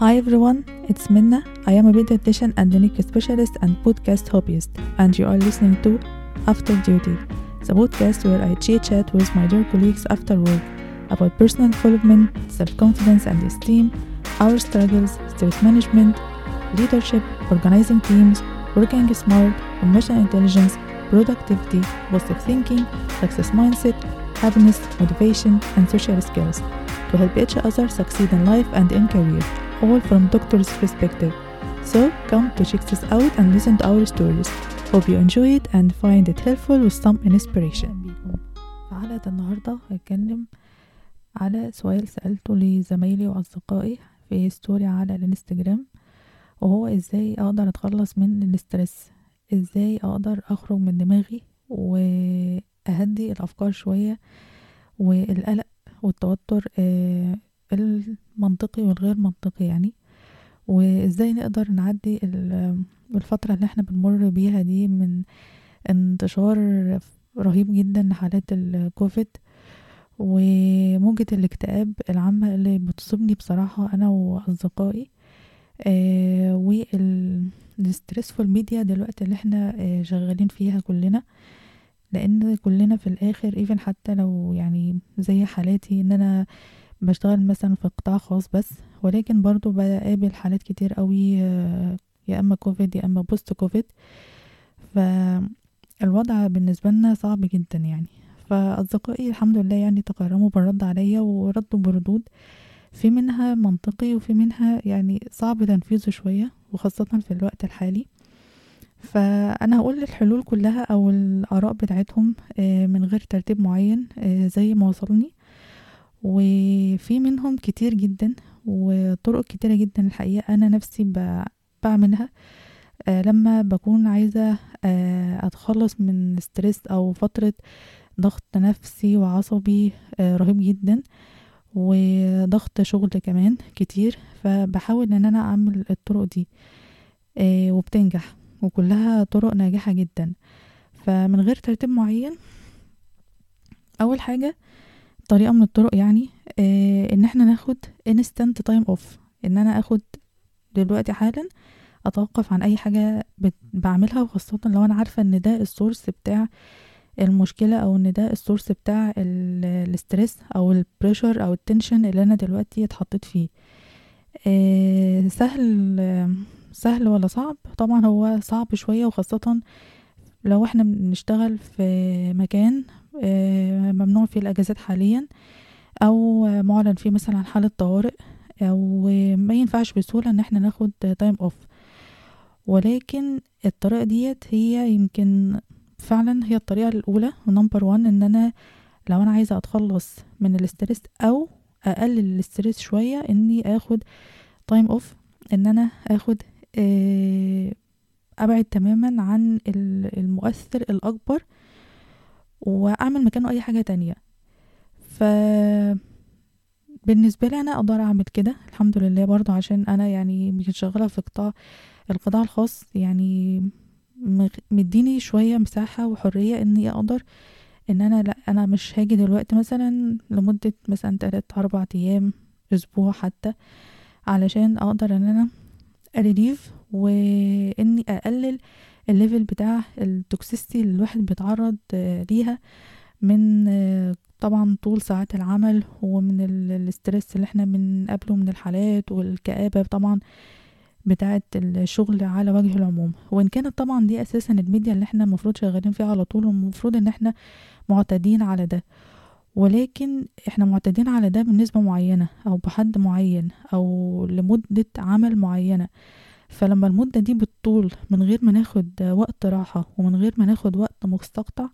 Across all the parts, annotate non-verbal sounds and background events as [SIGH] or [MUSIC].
Hi everyone, it's Minna. I am a pediatrician and unique specialist and podcast hobbyist, and you are listening to After Duty, the podcast where I chit chat with my dear colleagues after work about personal development, self confidence and esteem, our struggles, stress management, leadership, organizing teams, working smart, emotional intelligence, productivity, positive thinking, success mindset, happiness, motivation, and social skills to help each other succeed in life and in career, all from doctor's perspective. So come to check this out and listen to our stories. Hope you enjoy it and find it helpful with some inspiration. بيكم في حلقة النهاردة هتكلم على سؤال سألته لزمايلي وأصدقائي في story على الانستجرام وهو إزاي أقدر أتخلص من ال stress إزاي أقدر أخرج من دماغي وأهدي الأفكار شوية والقلق والتوتر آه، المنطقي والغير منطقي يعني. وإزاي نقدر نعدي ال- الفترة اللي إحنا بنمر بيها دي من انتشار رهيب جدا لحالات الكوفيد وموجة الاكتئاب العامة اللي بتصيبني بصراحة أنا وأصدقائي. آه وال stressful media دلوقتي اللي إحنا آه شغالين فيها كلنا. لأن كلنا في الآخر even حتى لو يعني زي حالاتي إن أنا بشتغل مثلا في قطاع خاص بس ولكن برضو بقابل حالات كتير قوي آه، يا إما كوفيد يا إما post COVID فالوضع بالنسبة لنا صعب جدا يعني. فأصدقائي الحمد لله يعني تكرموا بالرد عليا وردوا بردود. في منها منطقي وفي منها يعني صعب تنفيذه شوية وخاصة في الوقت الحالي. فأنا هقول الحلول كلها أو الآراء بتاعتهم آه، من غير ترتيب معين آه، زي ما وصلني. وفي منهم كتير جدا وطرق كتيرة جدا الحقيقة أنا نفسي بعملها. آه، لما بكون عايزة آه، أتخلص من ستريس أو فترة ضغط نفسي وعصبي آه، رهيب جدا وضغط شغل كمان كتير فبحاول إن أنا أعمل الطرق دي وبتنجح وكلها طرق ناجحة جدا. فمن غير ترتيب معين أول حاجة طريقة من الطرق يعني آه، إن إحنا ناخد instant time off إن أنا آخد دلوقتي حالا أتوقف عن أي حاجة بت- بعملها وخاصة لو أنا عارفة إن ده ال source بتاع المشكلة أو إن ده ال source بتاع ال- ال stress أو ال pressure أو ال tension اللي أنا دلوقتي اتحطيت فيه. آه، سهل سهل ولا صعب؟ طبعا هو صعب شوية وخاصة لو إحنا بنشتغل في مكان ممنوع فيه الأجازات حاليا آه، معلن فيه مثلا عن حالة طوارئ آه، ما ينفعش بسهولة إن إحنا ناخد time off ولكن الطريقة ديت هي يمكن فعلا هي الطريقة الأولى و number one إن أنا لو أنا عايزة أتخلص من ال stress أو أقلل ال stress شوية إني أخد time off إن أنا أخد آه، أبعد تماما عن ال- المؤثر الأكبر وأعمل مكانه أي حاجة تانية. ف بالنسبة لي أنا أقدر أعمل كده الحمد لله برضو عشان أنا يعني يمكن شغالة في قطاع القطاع الخاص يعني مديني شوية مساحة وحرية إني أقدر إن أنا لأ أنا مش هاجي دلوقتي مثلا لمدة مثلا تلات أربع أيام أسبوع حتى علشان أقدر إن أنا أ relieve وإني أقلل ال level بتاع ال toxicity اللي الواحد بيتعرض آه، ليها من آه، طبعا طول ساعات العمل ومن ال- ال stress اللي إحنا بنقابله من الحالات والكآبة طبعا بتاعة الشغل على وجه العموم. وإن كانت طبعا دي أساسا الميديا اللي إحنا المفروض شغالين فيها على طول والمفروض إن إحنا معتادين على ده. ولكن إحنا معتادين على ده بنسبة معينة أو بحد معين أو لمدة عمل معينة. فلما المدة دي بتطول من غير ما ناخد وقت راحة ومن غير ما ناخد وقت مستقطع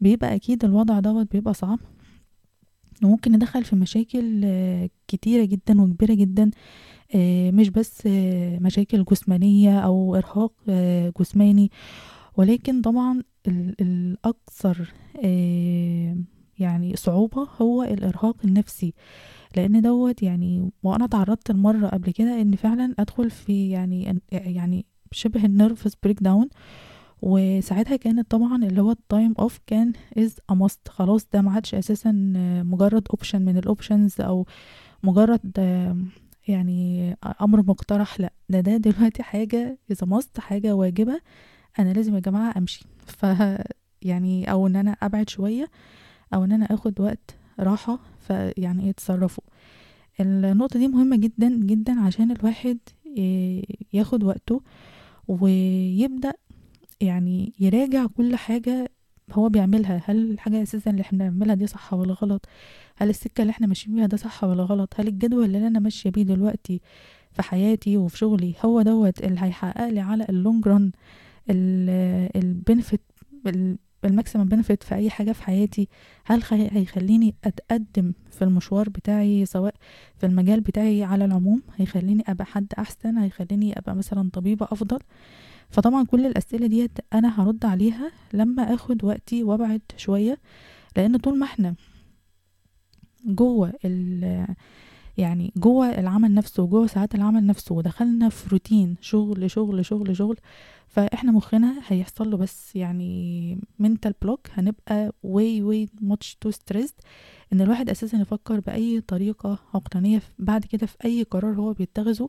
بيبقى أكيد الوضع دوت بيبقى صعب. وممكن ندخل في مشاكل آه، كتيرة جدا وكبيرة جدا آه، مش بس آه، مشاكل جسمانية أو إرهاق جسماني. ولكن طبعا ال- الأكثر يعني صعوبة هو الإرهاق النفسي. لأن دوت يعني وأنا تعرضت المرة قبل كده إن فعلا أدخل في يعني يعني شبه ال nervous breakdown وساعتها كانت طبعا اللي هو ال time off كان is a must خلاص ده ما عادش أساسا مجرد option من ال options أو مجرد يعني أمر مقترح لأ. ده ده دلوقتي حاجة اذا ماست حاجة واجبة. أنا لازم يا جماعة أمشي. ف يعني أو إن أنا أبعد شوية أو إن أنا آخد وقت راحة فيعني إيه تصرفوا النقطة دي مهمة جدا جدا عشان الواحد ياخد وقته ويبدأ يعني يراجع كل حاجة هو بيعملها. هل الحاجة أساسا اللي إحنا بنعملها دي صح ولا غلط؟ هل السكة اللي إحنا ماشيين بيها ده صح ولا غلط؟ هل الجدول اللي أنا ماشية بيه دلوقتي في حياتي وفي شغلي هو دوت اللي هيحقق لي على ال long run ال benefit ال maximum benefit في أي حاجة في حياتي هل هيخليني أتقدم في المشوار بتاعي سواء في المجال بتاعي على العموم هيخليني أبقى حد أحسن هيخليني أبقى مثلا طبيبة أفضل؟ فطبعا كل الأسئلة ديت أنا هرد عليها لما آخد وقتي وأبعد شوية لأن طول ما إحنا جوه يعني جوه العمل نفسه وجوه ساعات العمل نفسه ودخلنا في روتين شغل شغل شغل شغل فإحنا مخنا هيحصل له بس يعني منتال بلوك هنبقى way way much too stressed إن الواحد أساسا يفكر بأي طريقة عقلانية بعد كده في أي قرار هو بيتخذه.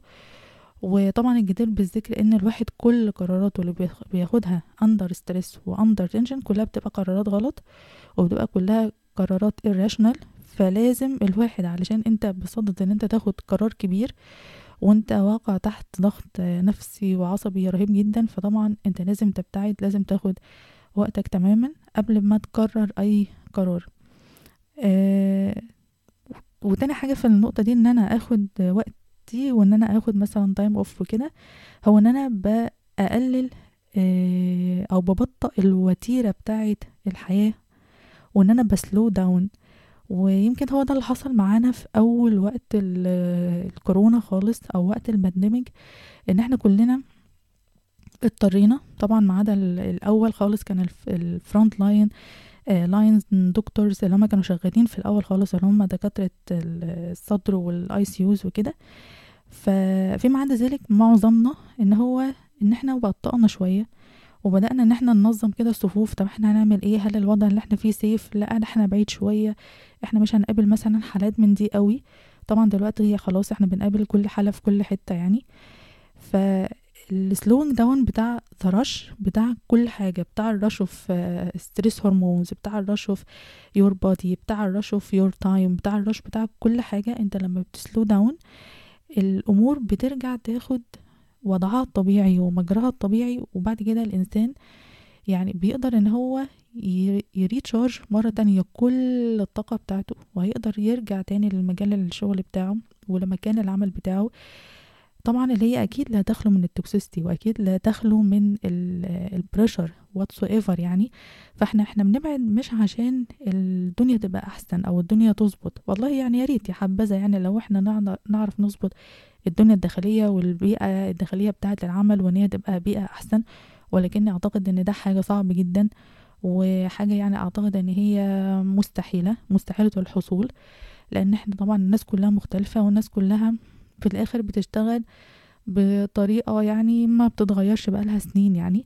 وطبعا الجدير بالذكر إن الواحد كل قراراته اللي بياخدها under stress و under tension كلها بتبقى قرارات غلط وبتبقى كلها قرارات irrational فلازم الواحد علشان انت بصدد ان انت تاخد قرار كبير وانت واقع تحت ضغط نفسي وعصبي رهيب جدا فطبعا انت لازم تبتعد لازم تاخد وقتك تماما قبل ما تقرر أي قرار. آه وتاني حاجة في النقطة دي إن أنا آخد وقتي وإن أنا آخد مثلا time off وكده هو إن أنا بقلل آه أو ببطئ الوتيرة بتاعة الحياة وإن أنا ب slow down ويمكن هو ده اللي حصل معانا في أول وقت الكورونا خالص أو وقت ال pandemic إن إحنا كلنا اضطرينا طبعا ما عدا الأول خالص كان ال front line lines doctors اللي هم كانوا شغالين في الأول خالص اللي هم دكاترة الصدر وال ICUs وكده. ففيما عدا ذلك معظمنا إن هو إن إحنا بطأنا شوية. وبدأنا إن إحنا ننظم كده الصفوف. طب إحنا هنعمل إيه؟ هل الوضع اللي إحنا فيه safe لا إحنا بعيد شوية. إحنا مش هنقابل مثلا حالات من دي قوي. طبعا دلوقتي هي خلاص إحنا بنقابل كل حالة في كل حتة يعني. فال slowing down بتاع the rush بتاع كل حاجة بتاع ال rush في stress hormones بتاع ال rush في your body بتاع ال rush في your time بتاع ال rush بتاع كل حاجة. أنت لما بت slow down الأمور بترجع تاخد وضعها الطبيعي ومجراها الطبيعي وبعد كده الإنسان يعني بيقدر إن هو ي recharge مرة تانية كل الطاقة بتاعته وهيقدر يرجع تاني للمجال الشغل بتاعه ولمكان العمل بتاعه. طبعا اللي هي أكيد لا تخلو من ال toxicity وأكيد لا تخلو من ال pressure whatsoever يعني. فإحنا إحنا بنبعد مش عشان الدنيا تبقى أحسن أو الدنيا تظبط. والله يعني يا ريت يا حبذا يعني لو إحنا نعرف نظبط الدنيا الداخلية والبيئة الداخلية بتاعة العمل وإن هي تبقى بيئة أحسن ولكني أعتقد إن ده حاجة صعب جدا وحاجة يعني أعتقد إن هي مستحيلة مستحيلة الحصول لأن إحنا طبعا الناس كلها مختلفة والناس كلها في الآخر بتشتغل بطريقة يعني ما بتتغيرش بقالها سنين يعني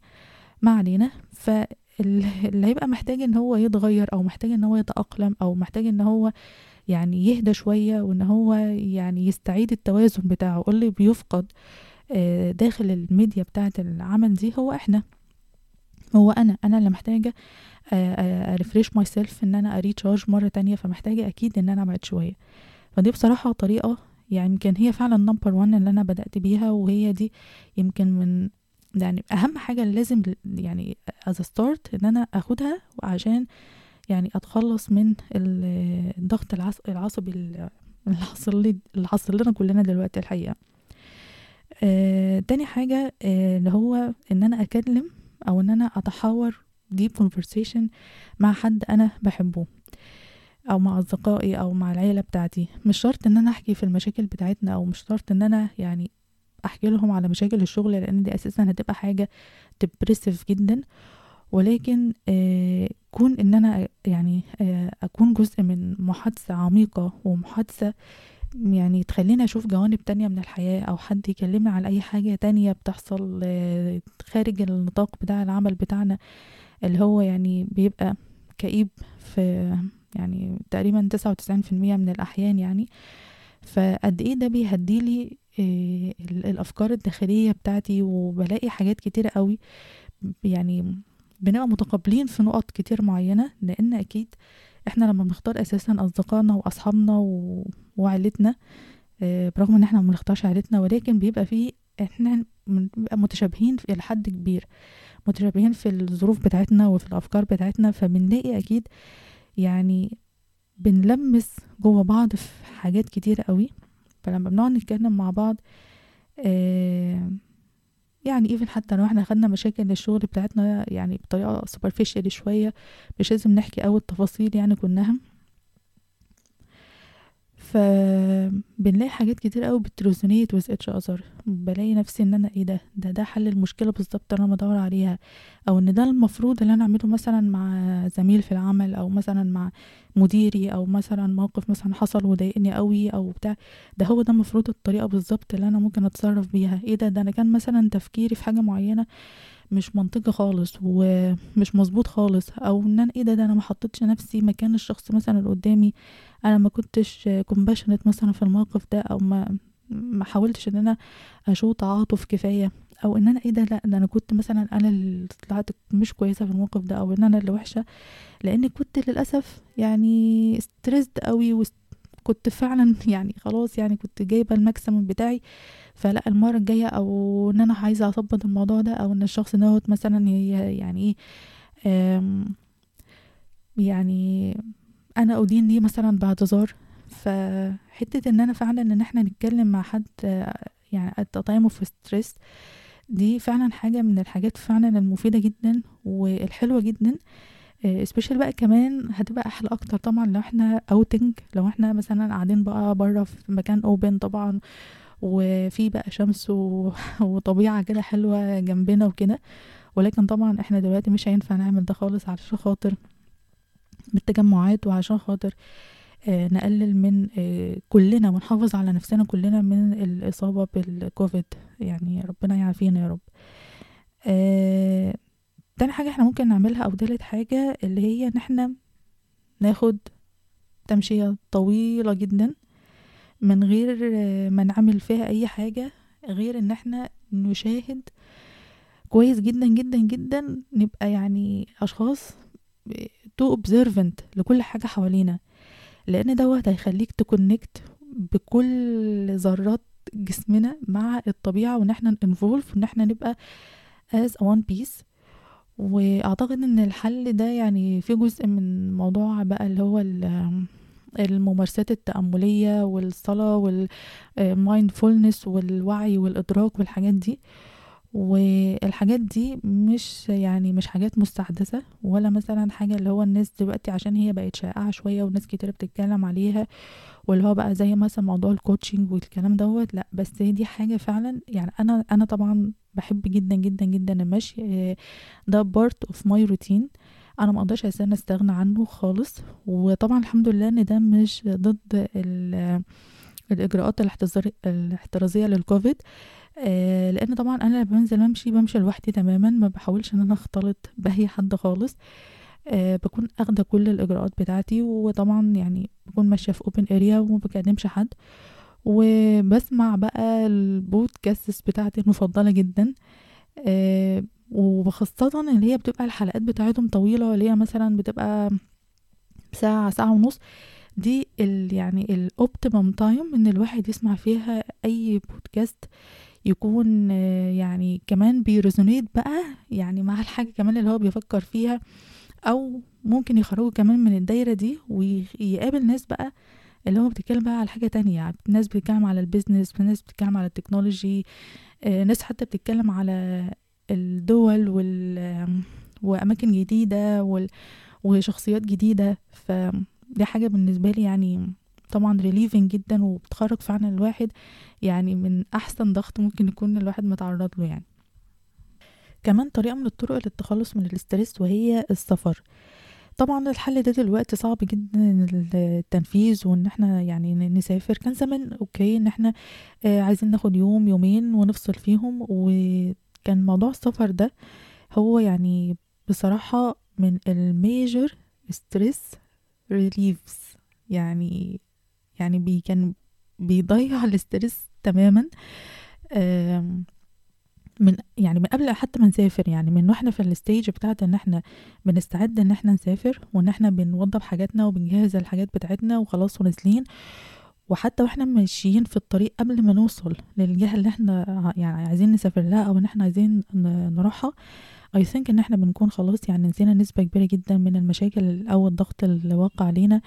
ما علينا. فاللي هيبقى محتاج إن هو يتغير أو محتاج إن هو يتأقلم أو محتاج إن هو يعني يهدى شوية وإن هو يعني يستعيد التوازن بتاعه. اللي بيفقد داخل الميديا بتاعة العمل دي هو إحنا. هو أنا. أنا اللي محتاجة a refresh myself إن أنا a recharge مرة تانية فمحتاجة أكيد إن أنا أبعد شوية. فدي بصراحة طريقة يعني يمكن هي فعلا number one اللي أنا بدأت بيها وهي دي يمكن من يعني أهم حاجة لازم يعني as start إن أنا آخدها عشان يعني أتخلص من الضغط العصبي اللي [LAUGHS] حصل لي اللي حصل لنا كلنا دلوقتي الحقيقة. آه تاني حاجة آه اللي هو إن أنا أكلم أو إن أنا أتحاور deep conversation مع حد أنا بحبه أو مع أصدقائي أو مع العيلة بتاعتي. مش شرط إن أنا أحكي في المشاكل بتاعتنا أو مش شرط إن أنا يعني أحكي لهم على مشاكل الشغل لأن دي أساسا هتبقى حاجة ديبريسيف جدا. ولكن آه كون إن أنا يعني آه أكون جزء من محادثة عميقة ومحادثة يعني تخليني أشوف جوانب تانية من الحياة أو حد يكلمني على أي حاجة تانية بتحصل آه خارج النطاق بتاع العمل بتاعنا اللي هو يعني بيبقى كئيب في يعني تقريبا تسعة وتسعين في المية من الأحيان يعني. فقد إيه ده بيهديلي إيه الأفكار الداخلية بتاعتي وبلاقي حاجات كتيره قوي يعني بنبقى متقابلين في نقط كتير معينة لأن أكيد إحنا لما بنختار أساسا أصدقائنا وأصحابنا و... وعيلتنا إيه برغم إن إحنا ما بنختارش عيلتنا ولكن بيبقى فيه إحنا بنبقى متشابهين إلى حد كبير متشابهين في الظروف بتاعتنا وفي الأفكار بتاعتنا فبنلاقي أكيد يعني بنلمس جوه بعض في حاجات كتيرة قوي. فلما بنقعد نتكلم مع بعض آه يعني even حتى لو إحنا خدنا مشاكل الشغل بتاعتنا يعني بطريقة superficial شوية مش لازم نحكي قوي التفاصيل يعني كلها. فبنلاقي حاجات كتير قوي بت resonate with each other بلاقي نفسي إن أنا إيه ده؟ ده ده حل المشكلة بالظبط اللي أنا بدور عليها. أو إن ده المفروض اللي أنا أعمله مثلا مع زميل في العمل أو مثلا مع مديري أو مثلا موقف مثلا حصل وضايقني قوي أو بتاع. ده هو ده المفروض الطريقة بالظبط اللي أنا ممكن أتصرف بيها. إيه ده؟ ده أنا كان مثلا تفكيري في حاجة معينة مش منطقي خالص ومش مظبوط خالص أو إن أنا إيه ده ده أنا ما حطيتش نفسي مكان الشخص مثلا اللي قدامي. أنا ما كنتش compassionate مثلا في الموقف ده أو ما ما حاولتش إن أنا أشوف تعاطف كفاية أو إن أنا إيه ده لأ ده أنا كنت مثلا أنا اللي طلعت مش كويسة في الموقف ده أو إن أنا اللي وحشة. لأن كنت للأسف يعني stressed قوي وكنت فعلا يعني خلاص يعني كنت جايبة الماكسيمم بتاعي فلا المرة الجاية أو إن أنا عايزة أظبط الموضوع ده أو إن الشخص دوت مثلا يعني إيه يعني أنا ادين ليه مثلا باعتذار فحتة إن أنا فعلا إن إحنا نتكلم مع حد يعني التطعيم في ستريس دي فعلا حاجة من الحاجات فعلا المفيدة جدا والحلوة جدا. special بقى كمان هتبقى أحلى أكتر طبعا لو إحنا outing لو إحنا مثلا قاعدين بقى بره في مكان open طبعا وفي بقى شمس و... [LAUGHS] وطبيعة كده حلوة جنبنا وكده. ولكن طبعا إحنا دلوقتي مش هينفع نعمل ده خالص علشان خاطر بالتجمعات وعشان خاطر آه نقلل من آه كلنا ونحافظ على نفسنا كلنا من الإصابة بالكوفيد يعني ربنا يعافينا يا رب. آه تاني حاجة إحنا ممكن نعملها أو تالت حاجة اللي هي إن إحنا ناخد تمشية طويلة جدا من غير ما نعمل فيها أي حاجة غير إن إحنا نشاهد كويس جدا جدا جدا نبقى يعني أشخاص تو observant لكل حاجة حوالينا. لأن دوت هيخليك تكونكت بكل ذرات جسمنا مع الطبيعة وإن إحنا ن involve وإن إحنا نبقى as one piece. وأعتقد إن الحل ده يعني في جزء من موضوع بقى اللي هو الممارسات التأملية والصلاة وال mindfulness والوعي والإدراك والحاجات دي. والحاجات دي مش يعني مش حاجات مستحدثة ولا مثلا حاجة اللي هو الناس دلوقتي عشان هي بقت شائعة شوية وناس كتير بتتكلم عليها واللي هو بقى زي مثلا موضوع ال coaching والكلام دوت لأ بس دي حاجة فعلا يعني أنا أنا طبعا بحب جدا جدا جدا المشي ده part of my routine أنا ما أقدرش استغنى عنه خالص وطبعا الحمد لله إن ده مش ضد الإجراءات الاحترازية للكوفيد آه لأن طبعا أنا لما بنزل امشي بمشي لوحدي تماما ما بحاولش إن أنا أختلط بأي حد خالص. آه بكون أخدة كل الإجراءات بتاعتي وطبعا يعني بكون ماشية في open area وما بكلمش حد. وبسمع بقى البودكاست بتاعتي المفضلة جدا. آه وخاصة اللي هي بتبقى الحلقات بتاعتهم طويلة اللي هي مثلا بتبقى ساعة ساعة ونص. دي ال يعني ال optimum time إن الواحد يسمع فيها أي بودكاست يكون يعني كمان بي resonate بقى يعني مع الحاجة كمان اللي هو بيفكر فيها أو ممكن يخرجوا كمان من الدايرة دي ويقابل ناس بقى اللي هو بتتكلم بقى على حاجة تانية. ناس بتتكلم على ال business ناس بتتكلم على ال technology ناس حتى بتتكلم على الدول وال وأماكن جديدة وال... وشخصيات جديدة. فدي حاجة بالنسبة لي يعني طبعا relieving جدا وبتخرج فعلا الواحد يعني من أحسن ضغط ممكن يكون الواحد متعرض له يعني. كمان طريقة من الطرق للتخلص من ال stress وهي السفر. طبعا الحل ده دلوقتي صعب جدا التنفيذ وإن إحنا يعني نسافر. كان زمان okay إن إحنا آه عايزين ناخد يوم يومين ونفصل فيهم وكان موضوع السفر ده هو يعني بصراحة من ال major stress reliefs يعني يعني بي كان بيضيع [LAUGHS] ال stress تماما من يعني من قبل حتى ما نسافر يعني من وإحنا في ال stage بتاعت إن إحنا بنستعد إن إحنا نسافر وإن إحنا بنوضب حاجاتنا وبنجهز الحاجات بتاعتنا وخلاص ونازلين وحتى وإحنا ماشيين في الطريق قبل ما نوصل للجهة اللي إحنا يعني عايزين نسافر لها أو إن إحنا عايزين نروحها I think إن إحنا بنكون خلاص يعني نسينا نسبة كبيرة جدا من المشاكل أو الضغط اللي واقع علينا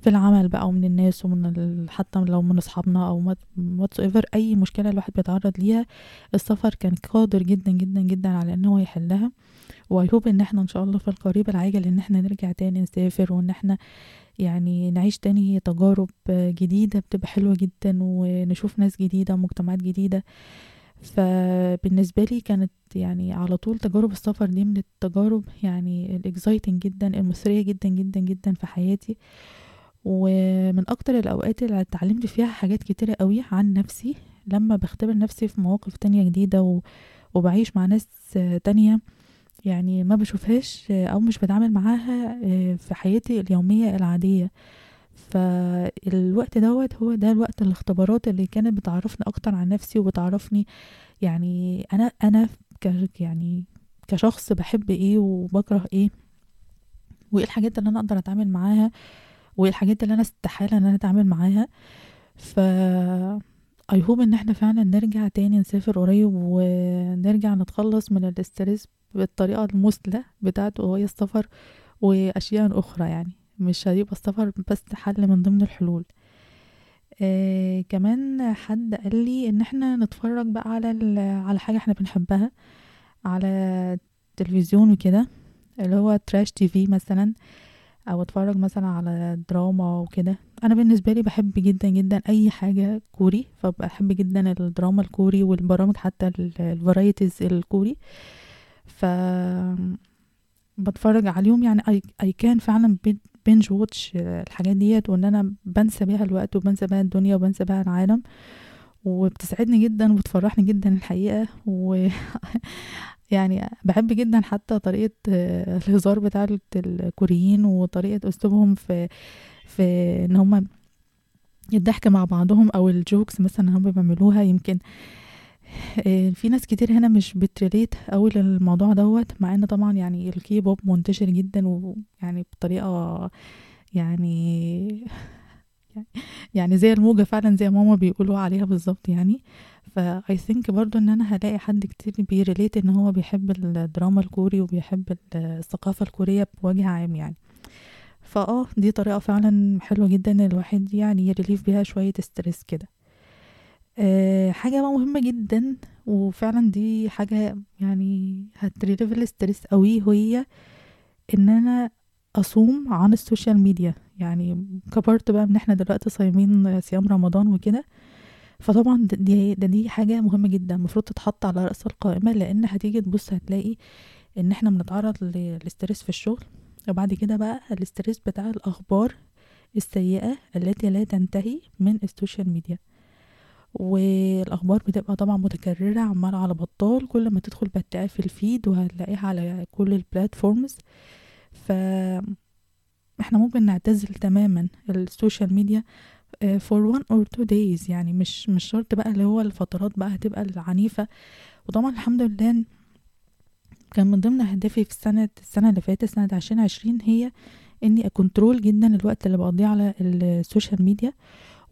في العمل بقى ومن الناس ومن حتى لو من أصحابنا أو whatsoever أي مشكلة الواحد بيتعرض ليها السفر كان قادر جدا جدا جدا على إن هو يحلها. و I hope إن إحنا إن شاء الله في القريب العاجل إن إحنا نرجع تاني نسافر وإن إحنا يعني نعيش تاني تجارب جديدة بتبقى حلوة جدا ونشوف ناس جديدة ومجتمعات جديدة. فبالنسبة لي كانت يعني على طول تجارب السفر دي من التجارب يعني ال exciting جدا المثرية جدا جدا جدا في حياتي. ومن أكتر الأوقات اللي اتعلمت فيها حاجات كتيرة قوي عن نفسي لما بختبر نفسي في مواقف تانية جديدة وبعيش مع ناس تانية يعني ما بشوفهاش أو مش بتعامل معاها في حياتي اليومية العادية. فالوقت دوت هو ده الوقت الاختبارات اللي كانت بتعرفني أكتر عن نفسي وبتعرفني يعني أنا أنا يعني كشخص بحب إيه وبكره إيه وإيه الحاجات اللي أنا أقدر أتعامل معاها وإيه الحاجات اللي أنا استحالة إن أنا أتعامل معاها. ف اي هوب إن إحنا فعلا نرجع تاني نسافر قريب ونرجع نتخلص من الاسترس بالطريقة المثلى بتاعته وهي السفر وأشياء أخرى يعني. مش هيبقى السفر بس حل من ضمن الحلول. آه كمان حد قال لي إن إحنا نتفرج بقى على على حاجة إحنا بنحبها على تلفزيون وكده اللي هو trash TV مثلا أو أتفرج مثلا على دراما وكده. أنا بالنسبة لي بحب جدا جدا أي حاجة كوري فبحب جدا الدراما الكوري والبرامج حتى ال varieties الكوري. ف بتفرج عليهم يعني I can فعلا binge watch الحاجات ديت وإن أنا بنسى بيها الوقت وبنسى بيها الدنيا وبنسى بيها العالم. وبتسعدني جدا وبتفرحني جدا الحقيقة. و [LAUGHS] يعني بحب جدا حتى طريقة الهزار بتاع الكوريين وطريقة أسلوبهم في في إن هما الضحك مع بعضهم أو ال jokes مثلا هم بيعملوها. يمكن آه، في ناس كتير هنا مش بت relate قوي للموضوع دوت مع إن طبعا يعني الكي بوب منتشر جدا ويعني بطريقة يعني [LAUGHS] يعني زي الموجة فعلا زي ماما بيقولوا عليها بالظبط يعني. ف I think برضو إن أنا هلاقي حد كتير بي relate إن هو بيحب الدراما الكوري وبيحب الثقافة الكورية بوجه عام يعني. فآه دي طريقة فعلا حلوة جدا الواحد يعني ي relieve بيها شوية stress كده. أه حاجة بقى مهمة جدا وفعلا دي حاجة يعني هت relieve ال stress قوي وهي إن أنا أصوم عن ال social media. يعني كبرت بقى إن إحنا دلوقتي صايمين صيام رمضان وكده. فطبعا دي ده دي حاجة مهمة جدا. المفروض تتحط على رأس القائمة لأن هتيجي تبص هتلاقي إن إحنا بنتعرض لل stress في الشغل. وبعد كده بقى ال stress بتاع الأخبار السيئة التي لا تنتهي من ال social media. والأخبار بتبقى طبعا متكررة عمالة على بطال. كل ما تدخل في ال feed وهتلاقيها على كل ال platforms ف إحنا ممكن نعتزل تماما ال social media for one or two days. يعني مش مش شرط بقى اللي هو الفترات بقى هتبقى العنيفة. وطبعا الحمد لله كان من ضمن أهدافي في السنة السنة اللي فاتت سنة عشرين عشرين هي إني أ control جدا الوقت اللي بقضيه على ال social media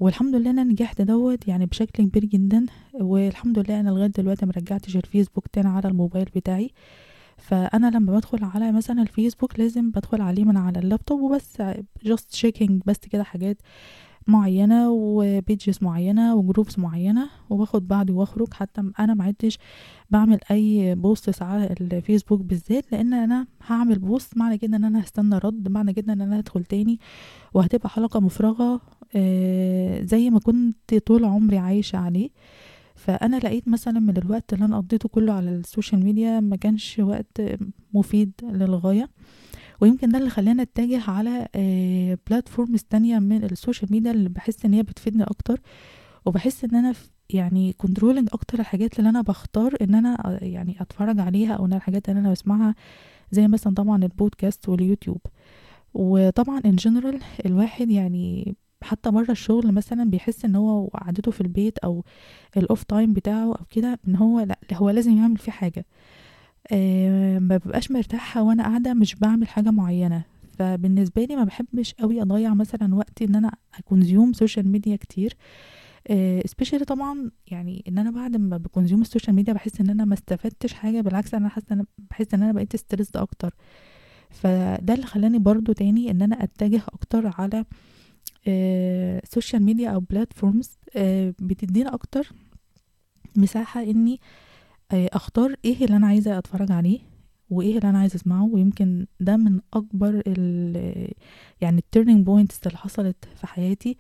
والحمد لله أنا نجحت دوت يعني بشكل كبير جدا والحمد لله أنا لغاية دلوقتي مرجعتش الفيسبوك تاني على الموبايل بتاعي. فأنا لما بدخل على مثلا الفيسبوك لازم بدخل عليه من على اللابتوب وبس just checking بس كده حاجات. معينة و pages معينة و groups معينة وباخد بعضي وأخرج. حتى أنا معدتش بعمل أي post على الفيسبوك بالذات لأن أنا هعمل post معنى كده إن أنا هستنى رد معنى كده إن أنا هدخل تاني وهتبقى حلقة مفرغة آه، زي ما كنت طول عمري عايشة عليه. فأنا لقيت مثلا من الوقت اللي أنا قضيته كله على السوشيال ميديا ما كانش وقت مفيد للغاية. ويمكن ده اللي خلاني أتجه على platforms آه، تانية من السوشيال ميديا اللي بحس إن هي بتفيدني أكتر. وبحس إن أنا يعني controlling أكتر الحاجات اللي أنا بختار إن أنا آه، يعني أتفرج عليها أو الحاجات اللي أنا بسمعها زي مثلا طبعا البودكاست واليوتيوب. وطبعا in general الواحد يعني حتى بره الشغل مثلا بيحس إن هو قعدته في البيت أو ال off time بتاعه أو كده إن هو لأ هو لازم يعمل فيه حاجة. أه ما ببقاش مرتاحة وأنا قاعدة مش بعمل حاجة معينة. فبالنسبة لي ما بحبش قوي أضيع مثلا وقتي إن أنا اconsume social media كتير. specially طبعا يعني إن أنا بعد ما بconsume السوشيال ميديا بحس إن أنا ما استفدتش حاجة بالعكس أنا حاسة إن بحس إن أنا بقيت stressed أكتر. فده اللي خلاني برضو تاني إن أنا أتجه أكتر على سوشيال ميديا أو platforms بتدينا أكتر مساحة إني آه، أختار إيه اللي أنا عايزة أتفرج عليه وإيه اللي أنا عايزة أسمعه ويمكن ده من أكبر ال يعني ال turning points اللي حصلت في حياتي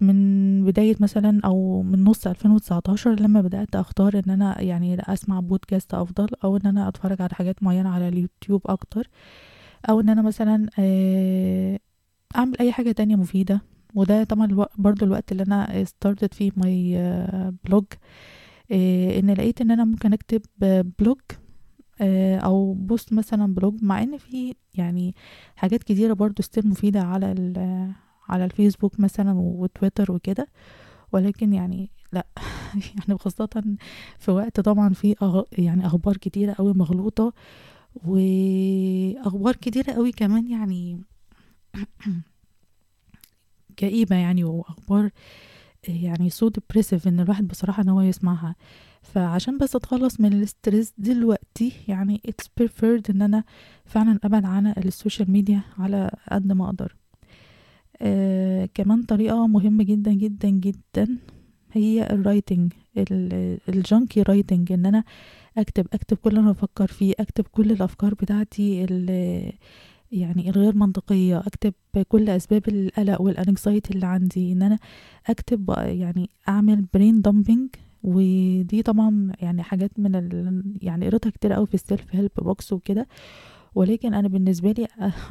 من بداية مثلا أو من نص 2019 لما بدأت أختار إن أنا يعني أسمع بودكاست أفضل أو إن أنا أتفرج على حاجات معينة على اليوتيوب أكتر أو إن أنا مثلا آه، أعمل أي حاجة تانية مفيدة. وده طبعا برضو الوقت اللي أنا started فيه my blog إن لقيت إن أنا ممكن أكتب blog آه، أو post مثلا blog مع إن في يعني حاجات كتيرة برضو still مفيدة على على الفيسبوك مثلا وتويتر وكده. ولكن يعني لأ [LAUGHS] يعني خاصة في وقت طبعا في أغ... يعني أخبار كتيرة قوي مغلوطة وأخبار كتيرة قوي كمان يعني [CLEARS THROAT] كئيبة يعني وأخبار يعني so depressive إن الواحد بصراحة إن هو يسمعها. فعشان بس أتخلص من ال stress دلوقتي يعني it's preferred إن أنا فعلا أبعد عن السوشيال ميديا على قد ما أقدر. آه كمان طريقة مهمة جدا جدا جدا هي ال writing ال junky writing إن أنا أكتب أكتب كل اللي أنا بفكر فيه أكتب كل الأفكار بتاعتي يعني الغير منطقية أكتب كل أسباب القلق وال anxiety اللي عندي إن أنا أكتب يعني أعمل brain dumping ودي طبعا يعني حاجات من ال... يعني قريتها كتير قوي في ال self help books وكده. ولكن أنا بالنسبة لي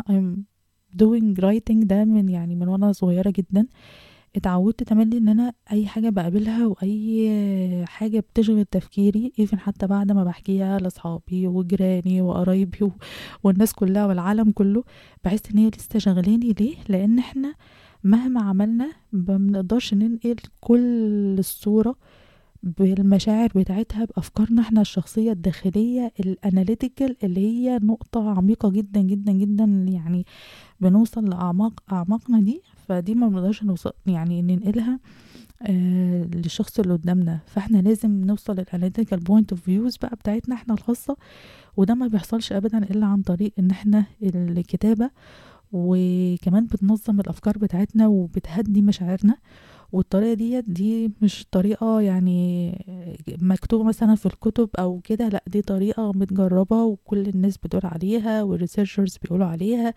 I'm doing writing ده من يعني من وأنا صغيرة جدا. اتعودت تملي إن أنا أي حاجة بقابلها وأي حاجة بتشغل تفكيري even حتى بعد ما بحكيها لأصحابي وجيراني وقرايبي والناس كلها والعالم كله بحس إن هي لسه شغلاني ليه؟ لأن إحنا مهما عملنا ما بنقدرش ننقل كل الصورة بالمشاعر بتاعتها بأفكارنا إحنا الشخصية الداخلية ال analytical اللي هي نقطة عميقة جدا جدا جدا يعني بنوصل لاعماق أعماقنا دي. فدي ما بنقدرش نوصل يعني ننقلها آه للشخص اللي قدامنا. فاحنا لازم نوصل لل analytical point of views بقى بتاعتنا إحنا الخاصة وده ما بيحصلش ابدا إلا عن طريق إن إحنا الكتابة وكمان بتنظم الأفكار بتاعتنا وبتهدي مشاعرنا. والطريقة ديت دي مش طريقة يعني مكتوبة مثلا في الكتب أو كده لأ دي طريقة متجربة وكل الناس بتقول عليها وال researchers بيقولوا عليها.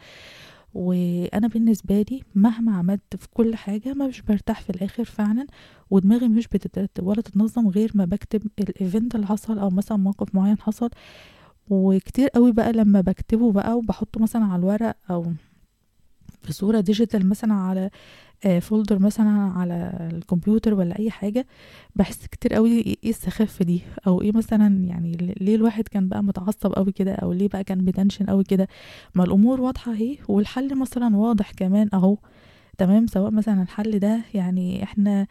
وأنا بالنسبة لي مهما عملت في كل حاجة ما مش برتاح في الآخر فعلا ودماغي مش بتترتب ولا تتنظم غير ما بكتب ال event اللي حصل أو مثلا موقف معين حصل. وكتير قوي بقى لما بكتبه بقى وبحطه مثلا على الورق أو في صورة digital مثلا على folder مثلا على الكمبيوتر ولا أي حاجة بحس كتير قوي إيه السخافة دي؟ أو إيه مثلا يعني ليه الواحد كان بقى متعصب قوي كده؟ أو ليه بقى كان بtension قوي كده؟ ما الأمور واضحة أهي والحل مثلا واضح كمان أهو تمام؟ سواء مثلا الحل ده يعني إحنا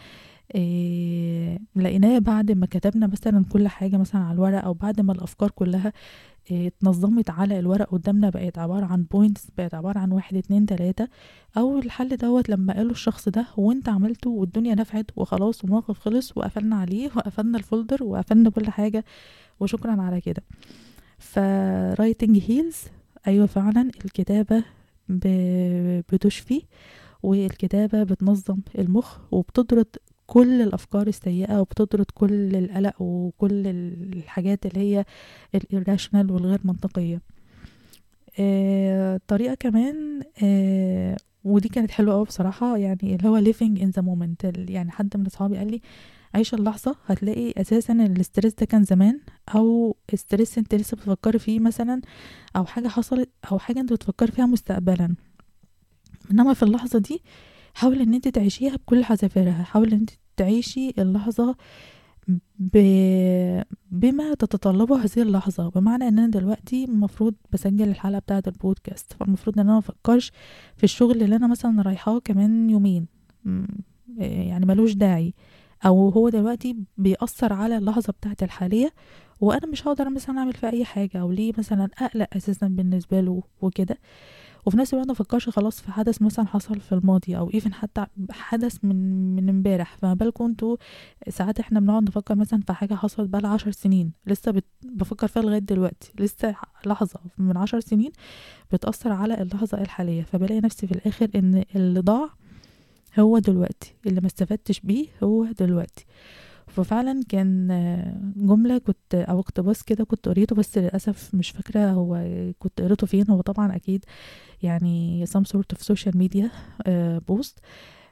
إيه لقيناه بعد ما كتبنا مثلا كل حاجة مثلا على الورق أو بعد ما الأفكار كلها اتنظمت على الورق قدامنا بقت عبارة عن points بقت عبارة عن واحد اتنين تلاتة. أو الحل دوت لما قالوا الشخص ده وانت عملته والدنيا نفعت وخلاص والموقف خلص وقفلنا عليه وقفلنا ال folder وقفلنا كل حاجة وشكرا على كده. ف writing heals أيوه فعلا الكتابة بتشفي والكتابة بتنظم المخ وبتطرد كل الأفكار السيئة وبتطرد كل القلق وكل الحاجات اللي هي ال irrational والغير منطقية. آه طريقة كمان آه ودي كانت حلوة قوي بصراحة يعني اللي هو living in the moment. يعني حد من أصحابي قال لي عيش اللحظة هتلاقي أساسا الاسترس ده كان زمان أو استرس انت لسه بتفكري فيه مثلا أو حاجة حصلت أو حاجة انت بتفكري فيها مستقبلا. إنما في اللحظة دي حاولي إن انت تعيشيها بكل حذافيرها حاولي إن انت تعيشي اللحظة ب... بما تتطلبه هذه اللحظة. بمعنى إن أنا دلوقتي المفروض بسجل الحلقة بتاعة البودكاست. فالمفروض إن أنا مفكرش في الشغل اللي أنا مثلا رايحاه كمان يومين. م- يعني ملوش داعي. أو هو دلوقتي بيأثر على اللحظة بتاعتي الحالية وأنا مش هقدر مثلا أعمل فيه أي حاجة أو ليه مثلا أقلق أساسا بالنسبة له وكده. وفي نفس الوقت مفكرش خلاص في حدث مثلا حصل في الماضي أو ايفن حتى حدث من من امبارح. فما بالكم أنتوا ساعات إحنا بنقعد نفكر مثلا في حاجة حصلت بقى عشر سنين. لسه بت... بفكر فيها لغاية دلوقتي. لسه لحظة من عشر سنين بتأثر على اللحظة الحالية. فبلاقي نفسي في الآخر إن اللي ضاع هو دلوقتي. اللي ما استفدتش بيه هو دلوقتي. ففعلا كان آه، جملة كنت أو اقتباس كده كنت قريته بس للأسف مش فاكرة هو كنت قريته فين. هو طبعا أكيد يعني some sort of social media بوست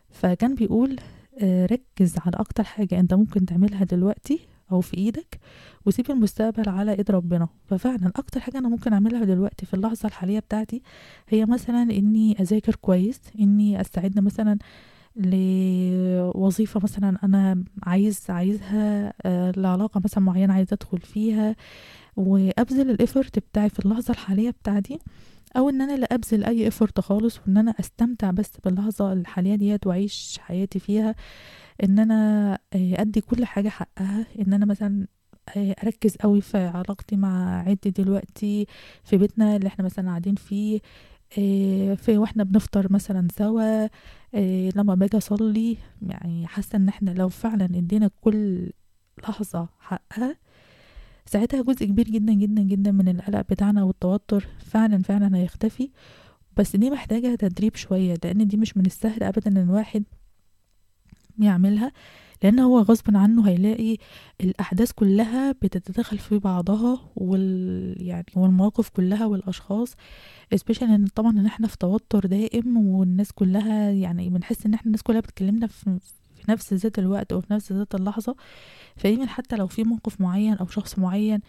فكان بيقول آه، ركز على أكتر حاجة أنت ممكن تعملها دلوقتي أو في إيدك وسيب المستقبل على إيد ربنا. ففعلا أكتر حاجة أنا ممكن أعملها دلوقتي في اللحظة الحالية بتاعتي هي مثلا إني أذاكر كويس إني أستعد مثلا لوظيفة مثلا أنا عايز عايزها آه، لعلاقة مثلا معينة عايزة أدخل فيها وأبذل ال effort بتاعي في اللحظة الحالية بتاعتي أو إن أنا لا أبذل أي effort خالص وإن أنا أستمتع بس باللحظة الحالية ديت وأعيش حياتي فيها إن أنا آه، أدي كل حاجة حقها إن أنا مثلا آه، أركز قوي في علاقتي مع عيلتي دلوقتي في بيتنا اللي إحنا مثلا قاعدين فيه في وإحنا بنفطر مثلا سوا آه، لما باجي أصلي يعني حاسة إن إحنا لو فعلا إدينا كل لحظة حقها ساعتها جزء كبير جدا جدا جدا من القلق بتاعنا والتوتر فعلا فعلا هيختفي. بس دي محتاجة تدريب شوية لأن دي مش من السهل أبدا إن الواحد يعملها. لأن هو غصب عنه هيلاقي الأحداث كلها بتتدخل في بعضها وال يعني والمواقف كلها والأشخاص especially إن طبعا إن إحنا في توتر دائم والناس كلها يعني بنحس إن إحنا الناس كلها بتكلمنا في في نفس ذات الوقت وفي نفس ذات اللحظة فيمكن حتى لو في موقف معين أو شخص معين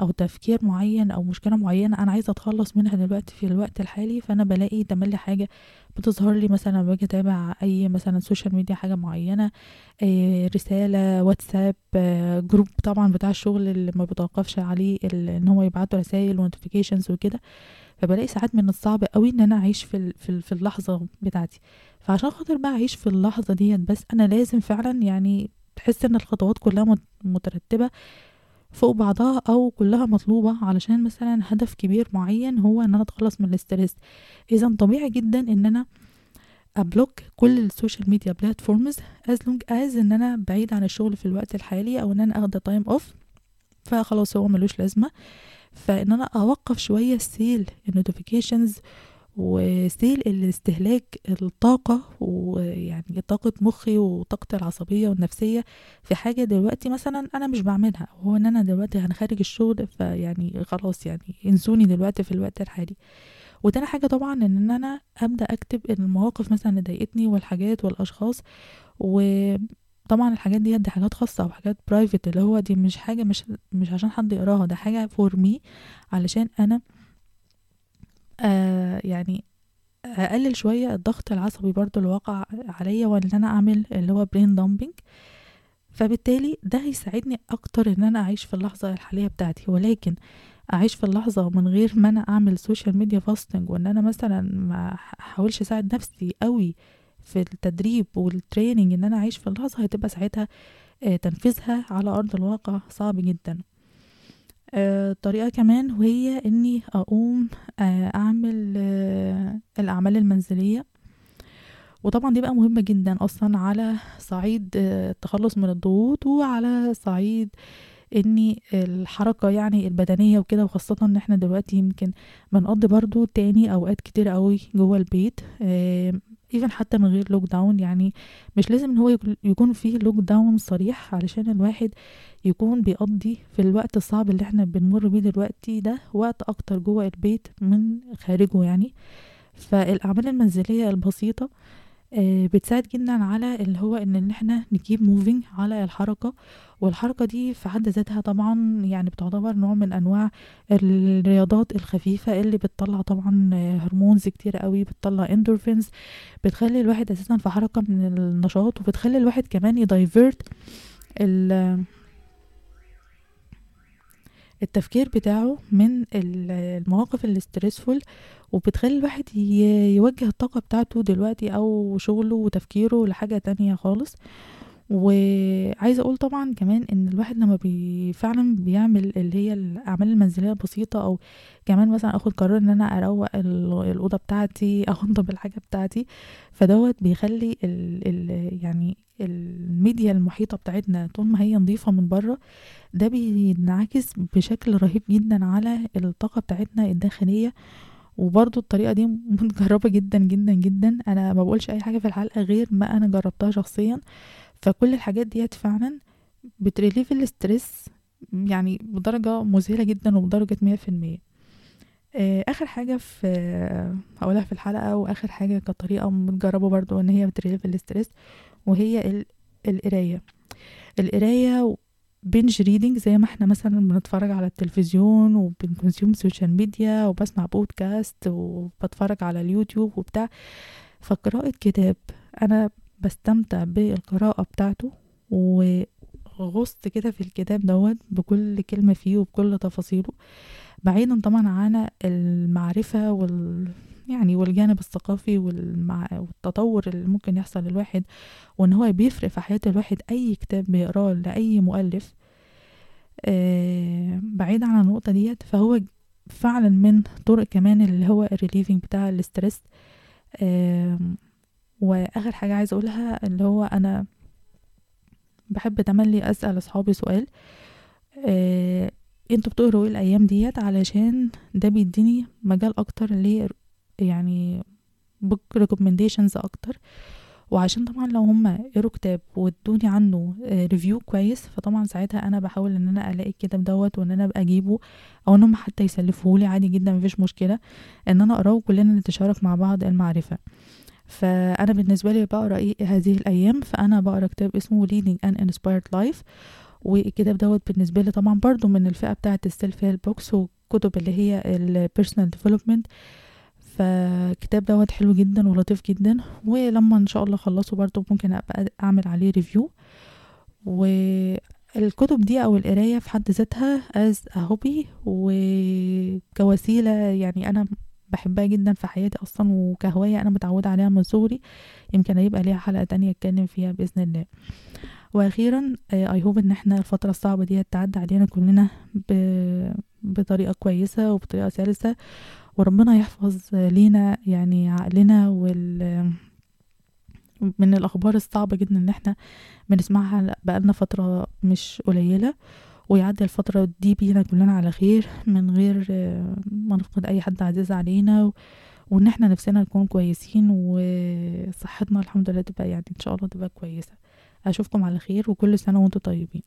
أو تفكير معين أو مشكلة معينة أنا عايزة أتخلص منها دلوقتي في الوقت الحالي فأنا بلاقي تملي حاجة بتظهر لي مثلا لما باجي أتابع أي مثلا social media حاجة معينة آه، رسالة واتساب آه، group طبعا بتاع الشغل اللي ما بتوقفش عليه إن هو يبعتوا رسائل و notifications وكده فبلاقي ساعات من الصعب قوي إن أنا أعيش في في اللحظة بتاعتي. فعشان خاطر بقى أعيش في اللحظة ديت بس أنا لازم فعلا يعني تحس إن الخطوات كلها مت- مترتبة فوق بعضها أو كلها مطلوبة علشان مثلا هدف كبير معين هو إن أنا أتخلص من ال stress اذا طبيعي جدا إن أنا أ block كل ال social media platforms as long as إن أنا بعيد عن الشغل في الوقت الحالي أو إن أنا آخد time off فخلاص هو ملوش لازمة. فإن أنا أوقف شوية سيل ال notifications وسيل الاستهلاك الطاقة ويعني طاقة مخي وطاقتي العصبية والنفسية في حاجة دلوقتي مثلا أنا مش بعملها هو إن أنا دلوقتي هنخارج الشغل فيعني خلاص يعني انسوني دلوقتي في الوقت الحالي. وتاني حاجة طبعا إن أنا أبدأ أكتب المواقف مثلا اللي ضايقتني والحاجات والأشخاص وطبعا الحاجات دي دي حاجات خاصة أو حاجات private اللي هو دي مش حاجة مش مش عشان حد يقراها ده حاجة for me علشان أنا آه يعني أقلل شوية الضغط العصبي برضو اللي واقع عليا وإن أنا أعمل اللي هو brain dumping فبالتالي ده هيساعدني أكتر إن أنا أعيش في اللحظة الحالية بتاعتي. ولكن أعيش في اللحظة من غير ما أنا أعمل social media fasting وإن أنا مثلا ما أحاولش أساعد نفسي قوي في التدريب وال training إن أنا أعيش في اللحظة هتبقى ساعتها آه، تنفيذها على أرض الواقع صعب جدا. آه، طريقة كمان وهي إني أقوم آه، أعمل آه، الأعمال المنزلية. وطبعا دي بقى مهمة جدا أصلا على صعيد آه، التخلص من الضغوط وعلى صعيد إني الحركة يعني البدنية وكده وخاصة إن إحنا دلوقتي يمكن بنقضي برضو تاني أوقات كتير قوي جوه البيت even حتى من غير lockdown يعني مش لازم إن هو يكون- فيه lockdown صريح علشان الواحد يكون بيقضي في الوقت الصعب اللي إحنا بنمر بيه دلوقتي ده وقت أكتر جوه البيت من خارجه يعني. فالأعمال المنزلية البسيطة آه، بتساعد جدا على اللي هو إن إن إحنا نجيب moving على الحركة. والحركة دي في حد ذاتها طبعا يعني بتعتبر نوع من أنواع الرياضات الخفيفة اللي بتطلع طبعا آه، hormones كتير قوي بتطلع اندورفينز بتخلي الواحد أساسا في حركة من النشاط وبتخلي الواحد كمان ي divert ال التفكير بتاعه من المواقف ال stressful وبتخلي الواحد يوجه الطاقة بتاعته دلوقتي أو شغله وتفكيره لحاجة تانية خالص. وعايزة أقول طبعا كمان إن الواحد لما بي فعلا بيعمل اللي هي الأعمال المنزلية البسيطة أو كمان مثلا أخد قرار إن أنا أروق الأوضة بتاعتي أو [LAUGHS] أنضف الحاجة بتاعتي فدوت بيخلي ال ال يعني الميديا المحيطة بتاعتنا طول ما هي نظيفة من بره ده بينعكس بشكل رهيب جدا على الطاقة بتاعتنا الداخلية. وبرضو الطريقة دي [LAUGHS] متجربة جدا جدا جدا. أنا ما بقولش أي حاجة في الحلقة غير ما أنا جربتها شخصيا. فكل الحاجات ديت فعلا بت relieve ال stress يعني بدرجة مذهلة جدا وبدرجة مية في المية. آخر حاجة في هقولها في الحلقة وآخر حاجة كطريقة متجربة برضو إن هي بت relieve ال stress وهي القراية. القراية binge reading زي ما إحنا مثلا بنتفرج على التلفزيون وبن consume social media وبسمع بودكاست وبتفرج على اليوتيوب وبتاع. فقراءة كتاب أنا بستمتع بالقراءة بتاعته وغصت كده في الكتاب دوت بكل كلمة فيه وبكل تفاصيله بعيدا طبعا عن المعرفة وال يعني والجانب الثقافي والمع... والتطور اللي ممكن يحصل للواحد وإن هو بيفرق في حياة الواحد أي كتاب بيقراه لأي مؤلف آه بعيدا عن النقطة ديت فهو فعلا من طرق كمان اللي هو ال relieving بتاع ال stress آه وآخر حاجة عايزة أقولها اللي هو أنا بحب تملي أسأل أصحابي سؤال آه أنتوا بتقروا إيه الأيام ديت؟ علشان ده بيديني مجال أكتر يعني book recommendations أكتر. وعشان طبعا لو هم قروا كتاب وادوني عنه review كويس فطبعا ساعتها أنا بحاول إن أنا ألاقي الكتاب دوت وإن أنا أبقى أجيبه أو إن هم حتى يسلفوهولي عادي جدا مفيش مشكلة إن أنا أقراه وكلنا نتشارك مع بعض المعرفة. فأنا بالنسبة لي بقرأ إيه هذه الأيام فأنا بقرأ كتاب اسمه leading an inspired life والكتاب دوت بالنسبة لي طبعا برضو من الفئة بتاعه ال self-help books وكتب اللي هي ال personal development فالكتاب دوت حلو جدا ولطيف جدا ولما إن شاء الله أخلصه برضو ممكن أبقى أعمل عليه review والكتب دي أو القراية في حد ذاتها as hobby وكوسيلة يعني أنا بحبها جدا في حياتي أصلا وكهواية أنا متعودة عليها من صغري يمكن هيبقى ليها حلقة تانية أتكلم فيها بإذن الله. وأخيرا I hope إن إحنا الفترة الصعبة دي تعدي علينا كلنا بطريقة كويسة وبطريقة سلسة وربنا يحفظ لينا يعني عقلنا وال من الأخبار الصعبة جدا إن إحنا بنسمعها بقالنا فترة مش قليلة. ويعدي الفترة دي بينا كلنا على خير من غير ما نفقد أي حد عزيز علينا وإن إحنا نفسنا نكون كويسين وصحتنا الحمد لله تبقى يعني إن شاء الله تبقى كويسة. أشوفكم على خير وكل سنة وأنتم طيبين.